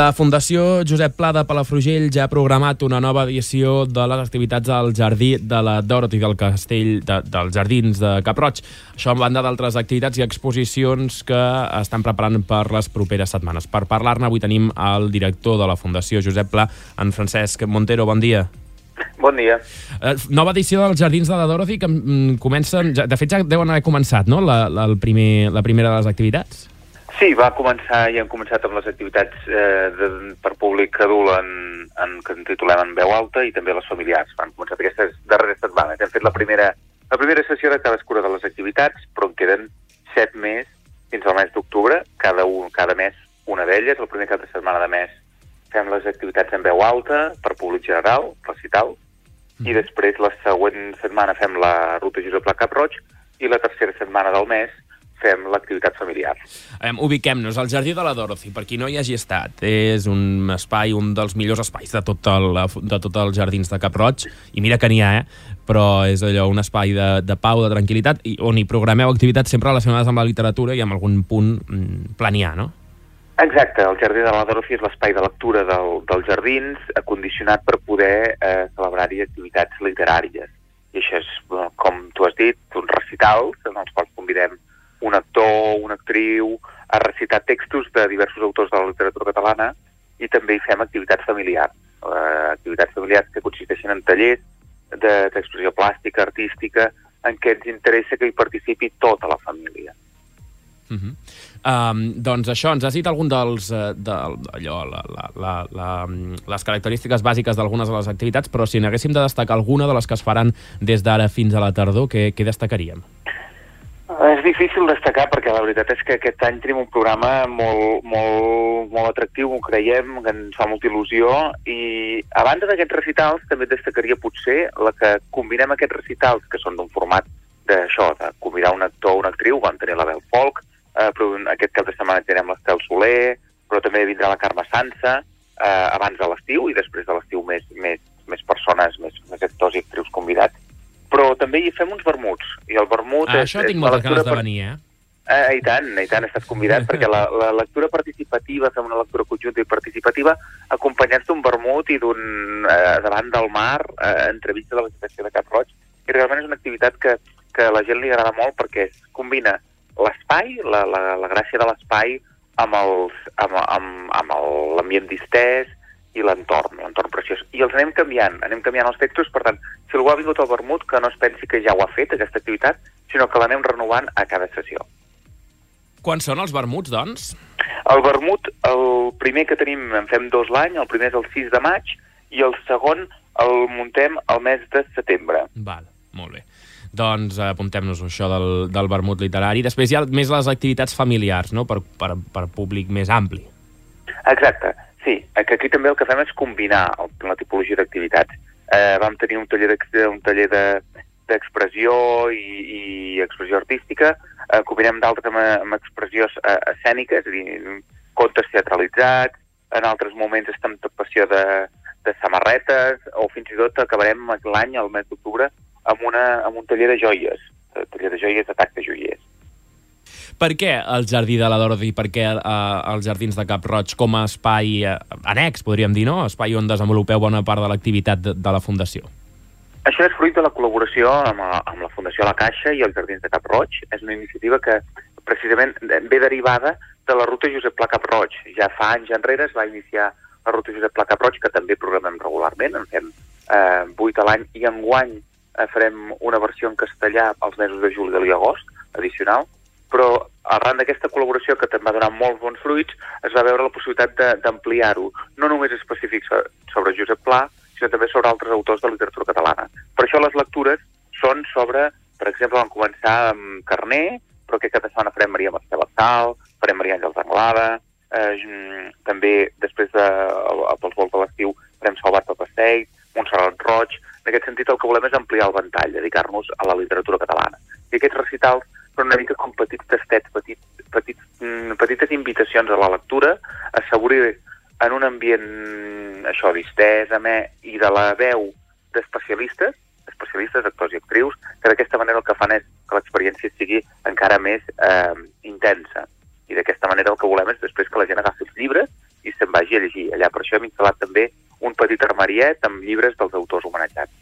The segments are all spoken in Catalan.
La Fundació Josep Pla de Palafrugell ja ha programat una nova edició de les activitats al Jardí de la Dorothy del Castell de, dels Jardins de Cap-roig. Això en banda d'altres activitats i exposicions que estan preparant per les properes setmanes. Per parlar-ne avui tenim el director de la Fundació Josep Pla, en Francesc Montero. Bon dia. Bon dia. Eh, nova edició dels Jardins de la Dorothy que mm, comencen... De fet, ja deuen haver començat, no?, la, la, el primer, la primera de les activitats. Sí, va començar i hem començat amb les activitats eh, de, per públic adult en, en, que en titulem en veu alta i també les familiars. Van començar aquestes darreres setmanes. Hem fet la primera, la primera sessió de cadascuna de les activitats, però en queden set més fins al mes d'octubre, cada, un, cada mes una d'elles. El primer cap de setmana de mes fem les activitats en veu alta per públic general, recital, mm. i després la següent setmana fem la ruta Josep Pla Cap Roig i la tercera setmana del mes fem l'activitat familiar. Um, Ubiquem-nos. al Jardí de la Dorothy, per qui no hi hagi estat, és un espai, un dels millors espais de tot el, de tot els jardins de Cap Roig, i mira que n'hi ha, eh? però és allò, un espai de, de pau, de tranquil·litat, i on hi programeu activitats sempre relacionades amb la literatura i amb algun punt mm, planià, no? Exacte, el Jardí de la Dorothy és l'espai de lectura del, dels jardins, acondicionat per poder eh, celebrar-hi activitats literàries. I això és, com tu has dit, uns recitals en els quals convidem un actor, una actriu, a recitar textos de diversos autors de la literatura catalana i també hi fem activitats familiars. Eh, activitats familiars que consisteixen en tallers d'expressió de, plàstica, artística, en què ens interessa que hi participi tota la família. Uh -huh. um, doncs això, ens has dit algun dels... Uh, de, allò, la, la, la, la, les característiques bàsiques d'algunes de les activitats, però si n'haguéssim de destacar alguna de les que es faran des d'ara fins a la tardor, què, què destacaríem? És difícil destacar perquè la veritat és que aquest any tenim un programa molt, molt, molt atractiu, ho creiem, que ens fa molta il·lusió i a banda d'aquests recitals també destacaria potser la que combinem aquests recitals que són d'un format d'això, de convidar un actor o una actriu, vam tenir la Bel Folk, eh, però aquest cap de setmana tindrem l'Estel Soler, però també vindrà la Carme Sansa, eh, abans de l'estiu i després de l'estiu més, més, més persones, més, més actors i actrius convidats. Però també hi fem uns vermuts, i el vermut... Ah, és, això tinc moltes ganes de venir, eh? Eh, I tant, i tant, estàs convidat, perquè la, la lectura participativa, fem una lectura conjunta i participativa, acompanyats d'un vermut i d'un eh, davant del mar, eh, entrevista de la situació de Cap Roig, i realment és una activitat que, que a la gent li agrada molt perquè es combina l'espai, la, la, la gràcia de l'espai, amb amb, amb, amb l'ambient distès i l'entorn, l'entorn preciós. I els anem canviant, anem canviant els textos, per tant, si algú ha vingut al vermut, que no es pensi que ja ho ha fet, aquesta activitat, sinó que l'anem renovant a cada sessió. Quan són els vermuts, doncs? El vermut, el primer que tenim, en fem dos l'any, el primer és el 6 de maig, i el segon el muntem al mes de setembre. Val, molt bé. Doncs eh, apuntem-nos això del, del vermut literari. Després hi ha més les activitats familiars, no?, per, per, per públic més ampli. Exacte, sí. Que aquí també el que fem és combinar la tipologia d'activitats. Eh, vam tenir un taller, un taller de, d'expressió i, i expressió artística, eh, combinem d'altres amb, amb expressions eh, escèniques, és a dir, contes teatralitzats, en altres moments estem tot passió de, de samarretes, o fins i tot acabarem l'any, al mes d'octubre, amb, una, amb un taller de joies, de taller de joies, de joiers. Per què el Jardí de la Dorothy? Per què eh, els Jardins de Cap Roig com a espai eh, annex, podríem dir, no? Espai on desenvolupeu bona part de l'activitat de, de la Fundació. Això és fruit de la col·laboració amb, la, amb la Fundació La Caixa i els Jardins de Cap Roig. És una iniciativa que precisament ve derivada de la ruta Josep Pla Cap Roig. Ja fa anys enrere es va iniciar la ruta Josep Pla Cap Roig, que també programem regularment, en fem eh, 8 a l'any, i enguany eh, farem una versió en castellà als mesos de juliol i agost, addicional, però arran d'aquesta col·laboració que també va donar molts bons fruits, es va veure la possibilitat d'ampliar-ho, no només específic sobre Josep Pla, sinó també sobre altres autors de literatura catalana. Per això les lectures són sobre, per exemple, vam començar amb Carné, però aquest cap de setmana farem Maria Mercè Bastal, farem Maria Àngels Anglada, eh, també després de, pels vols de l'estiu farem Salvat Papastell, Montserrat Roig, en aquest sentit el que volem és ampliar el ventall, dedicar-nos a la literatura catalana. I aquests recitals són una mica com petits tastets, petits, petits, mm, petites invitacions a la lectura, assegurir en un ambient això distès, amè, i de la veu d'especialistes, especialistes, actors i actrius, que d'aquesta manera el que fan és que l'experiència sigui encara més eh, intensa. I d'aquesta manera el que volem és després que la gent agafi els llibres i se'n vagi a llegir allà. Per això hem instal·lat també un petit armariet amb llibres dels autors homenatjats.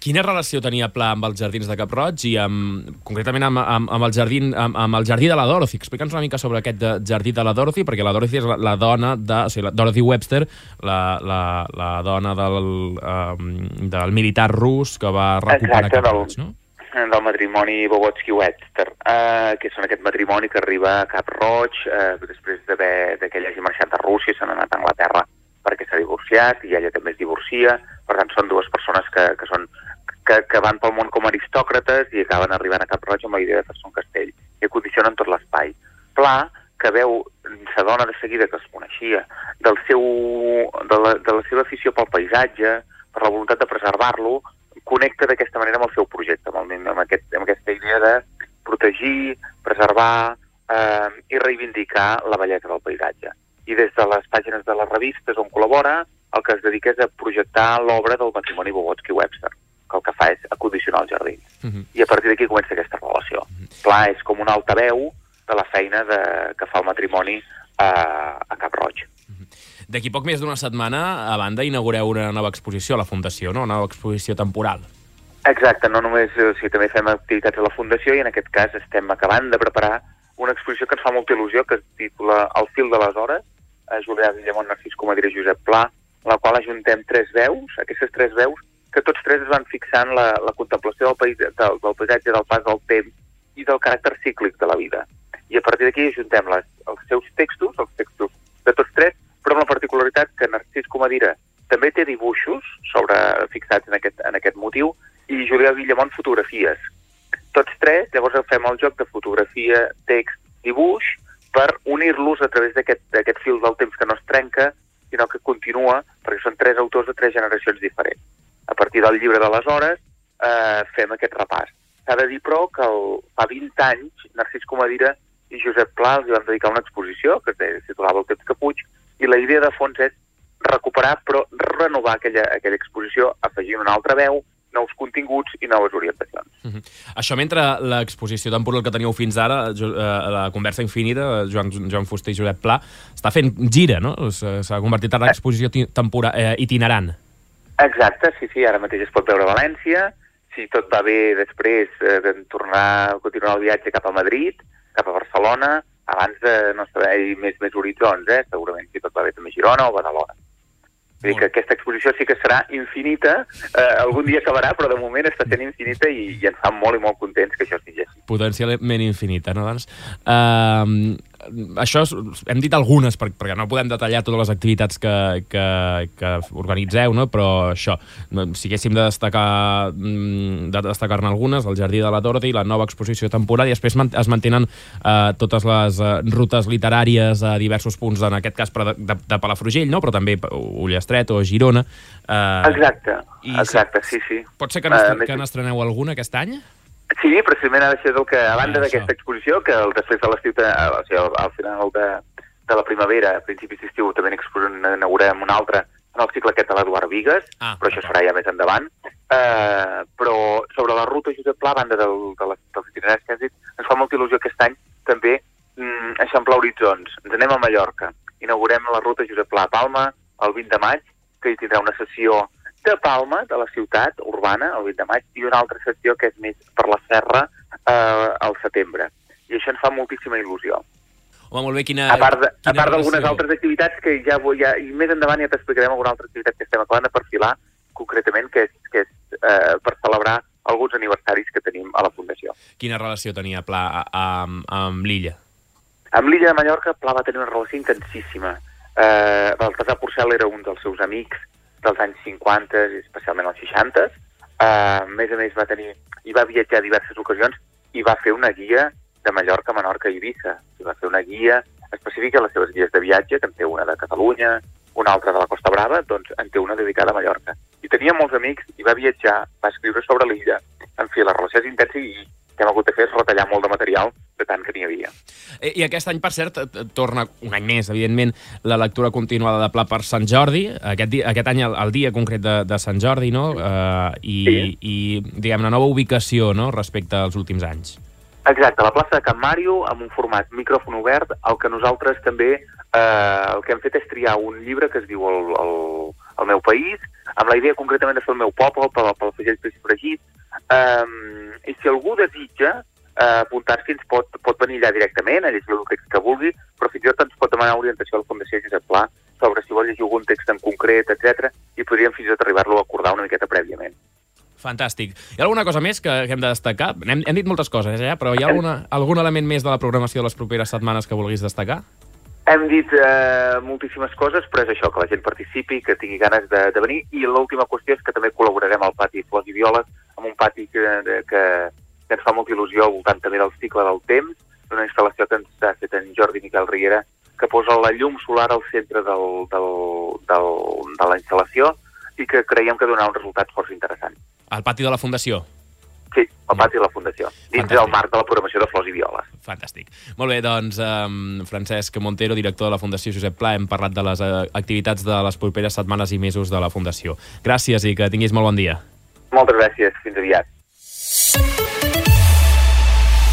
Quina relació tenia Pla amb els jardins de Cap Roig i amb, concretament amb, amb, amb, el, jardí, amb, amb el jardí de la Dorothy? Explica'ns una mica sobre aquest de, jardí de la Dorothy, perquè la Dorothy és la, la dona de... O sigui, la Dorothy Webster, la, la, la dona del, um, del militar rus que va recuperar Exacte, Cap del- Roig, no? del matrimoni Bobotsky-Webster, eh, que són aquest matrimoni que arriba a Cap Roig eh, després d'haver de que ell hagi marxat a Rússia i s'han anat a Anglaterra perquè s'ha divorciat i ella també es divorcia. Per tant, són dues persones que, que, són, que, que van pel món com aristòcrates i acaben arribant a Cap Roig amb la idea de fer-se un castell i acondicionen tot l'espai. Pla, que veu, s'adona de seguida que es coneixia, del seu, de, la, de la seva afició pel paisatge, per la voluntat de preservar-lo, connecta d'aquesta manera amb el seu projecte, amb, el, amb, aquest, amb aquesta idea de protegir, preservar eh, i reivindicar la bellesa del paisatge. I des de les pàgines de les revistes on col·labora, el que es dedica és a projectar l'obra del matrimoni Bobotsky-Webster, que el que fa és acondicionar el jardí. Mhm. I a partir d'aquí comença aquesta relació. Pla és com un altaveu de la feina de, que fa el matrimoni a, a Cap Roig. D'aquí poc més d'una setmana, a banda, inaugureu una nova exposició a la Fundació, no? Una nova exposició temporal. Exacte, no només, o sigui, també fem activitats a la Fundació i en aquest cas estem acabant de preparar una exposició que ens fa molta il·lusió, que es titula El fil de les hores, a Julià Guillemont, Narcís Comadira i Josep Pla, en la qual ajuntem tres veus, aquestes tres veus, que tots tres es van fixant la, la contemplació del, país, del, del paisatge, del pas del temps i del caràcter cíclic de la vida. I a partir d'aquí ajuntem les, els seus textos, els textos de tots tres, però amb la particularitat que Narcís Comadira també té dibuixos sobre, fixats en aquest, en aquest motiu i Julià Guillemont fotografies. Tots tres, llavors fem el joc de fotografia, text, dibuix, per unir-los a través d'aquest fil del temps que no es trenca, sinó que continua, perquè són tres autors de tres generacions diferents. A partir del llibre de les hores eh, fem aquest repàs. S'ha de dir, però, que el, fa 20 anys Narcís Comadira i Josep Pla els van dedicar una exposició que es titulava El temps que puig, i la idea de fons és recuperar, però renovar aquella, aquella exposició, afegint una altra veu, nous continguts i noves orientacions. Mhm. Això mentre l'exposició temporal que teníeu fins ara, eh, la conversa infinita, Joan, Joan Fuster i Josep Pla, està fent gira, no? S'ha convertit en l'exposició ti- tempora, eh, itinerant. Exacte, sí, sí, ara mateix es pot veure a València, si tot va bé després eh, de tornar, continuar el viatge cap a Madrid, cap a Barcelona, abans de no saber més, més horitzons, eh? segurament si tot va bé també a Girona o Badalona. Vull dir que aquesta exposició sí que serà infinita, eh, algun dia acabarà, però de moment està sent infinita i, i ens fa molt i molt contents que això sigui així. Potencialment infinita, no? Doncs, uh, això és, hem dit algunes, per, perquè no podem detallar totes les activitats que, que, que organitzeu, no? però això, si haguéssim de destacar mm, de destacar-ne algunes, el Jardí de la Dorothy, la nova exposició temporal, i després es mantenen uh, totes les uh, rutes literàries a diversos punts, en aquest cas de, de, de Palafrugell, no? però també Ullestret o Girona. Uh, Exacte, i exacte, sí, sí. Pot ser que Eh, més- n'estreneu alguna aquest any? Sí, precisament ara això és el que, a banda Ah, d'aquesta exposició, que el, després de l'estiu, te- o sigui, al, al final de, de la primavera, a principis d'estiu, també n'inaugurem una altra en el cicle aquest de l'Eduard Vigues, Ah, però això serà ja més endavant. Eh, però sobre la ruta Josep Pla, a banda del, de les, dels itineraris que has dit, ens fa molta il·lusió aquest any també mm, eixamplar horitzons. Ens anem a Mallorca, inaugurem la ruta Josep Pla a Palma el 20 de maig, que hi tindrà una sessió de Palma, de la ciutat urbana, el 20 de maig, i una altra sessió que és més per la serra eh, al setembre. I això ens fa moltíssima il·lusió. Home, molt bé, quina... A part de- a quina part d'algunes altres activitats que ja, ja... I més endavant ja t'explicarem alguna altra activitat que estem acabant de perfilar, concretament, que és, que és eh, per celebrar alguns aniversaris que tenim a la Fundació. Quina relació tenia Pla a- amb, amb l'illa? Amb l'illa de Mallorca, Pla va tenir una relació intensíssima. Eh, Baltasar Porcel era un dels seus amics dels anys 50 i especialment als 60. Eh, a més a més va tenir i va viatjar diverses ocasions i va fer una guia de Mallorca, Menorca i Eivissa. I va fer una guia específica a les seves guies de viatge, que en té una de Catalunya, una altra de la Costa Brava, doncs en té una dedicada a Mallorca. I tenia molts amics i va viatjar, va escriure sobre l'illa. En fi, la relació és intensa i que hem hagut de fer és retallar molt de material de tant que n'hi havia. Eh, I aquest any, per cert, eh, torna un any més, evidentment, la lectura continuada de Pla per Sant Jordi, aquest, dia, aquest any el, el dia concret de, de Sant Jordi, no? Uh, i, Sí. I, diguem, una nova ubicació, no?, respecte als últims anys. Exacte, la plaça de Can Màrio, amb un format micròfon obert, el que nosaltres també eh, el que hem fet és triar un llibre que es diu El, el, el meu país, amb la idea concretament de fer el meu poble, pel, pel Fagell Peix Fregit, um, i si algú desitja eh, apuntar-s'hi ens pot, pot venir allà directament a llegir el text que vulgui, però fins i tot ens pot demanar orientació a la Fundació Josep Pla sobre si vol llegir algun text en concret, etc i podríem fins i tot arribar-lo a acordar una miqueta prèviament. Fantàstic. Hi ha alguna cosa més que, que hem de destacar? Hem, hem dit moltes coses, eh? però hi ha alguna, algun element més de la programació de les properes setmanes que vulguis destacar? Hem dit eh, moltíssimes coses, però és això, que la gent participi, que tingui ganes de, de venir, i l'última qüestió és que també col·laborarem al pati Flors i Violes, amb un pati que, que, que ens fa molta il·lusió al voltant també del cicle del temps, una instal·lació que ens ha fet en Jordi Miquel Riera, que posa la llum solar al centre del, del, del, de la instal·lació i que creiem que donarà un resultat força interessant. Al pati de la Fundació? Sí, al pati de la Fundació, dins Fantàstic. del marc de la programació de Flors i Violes. Fantàstic. Molt bé, doncs, um, Francesc Montero, director de la Fundació Josep Pla, hem parlat de les uh, activitats de les properes setmanes i mesos de la Fundació. Gràcies i que tinguis molt bon dia. Moltes gràcies. Fins aviat.